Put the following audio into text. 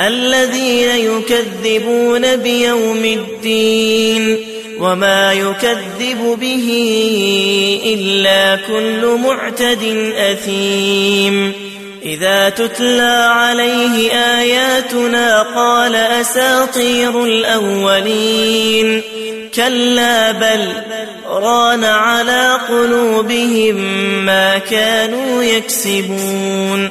الذين يكذبون بيوم الدين وما يكذب به إلا كل معتد أثيم. إذا تتلى عليه آياتنا قال أساطير الأولين. كلا بل ران على قلوبهم ما كانوا يكسبون.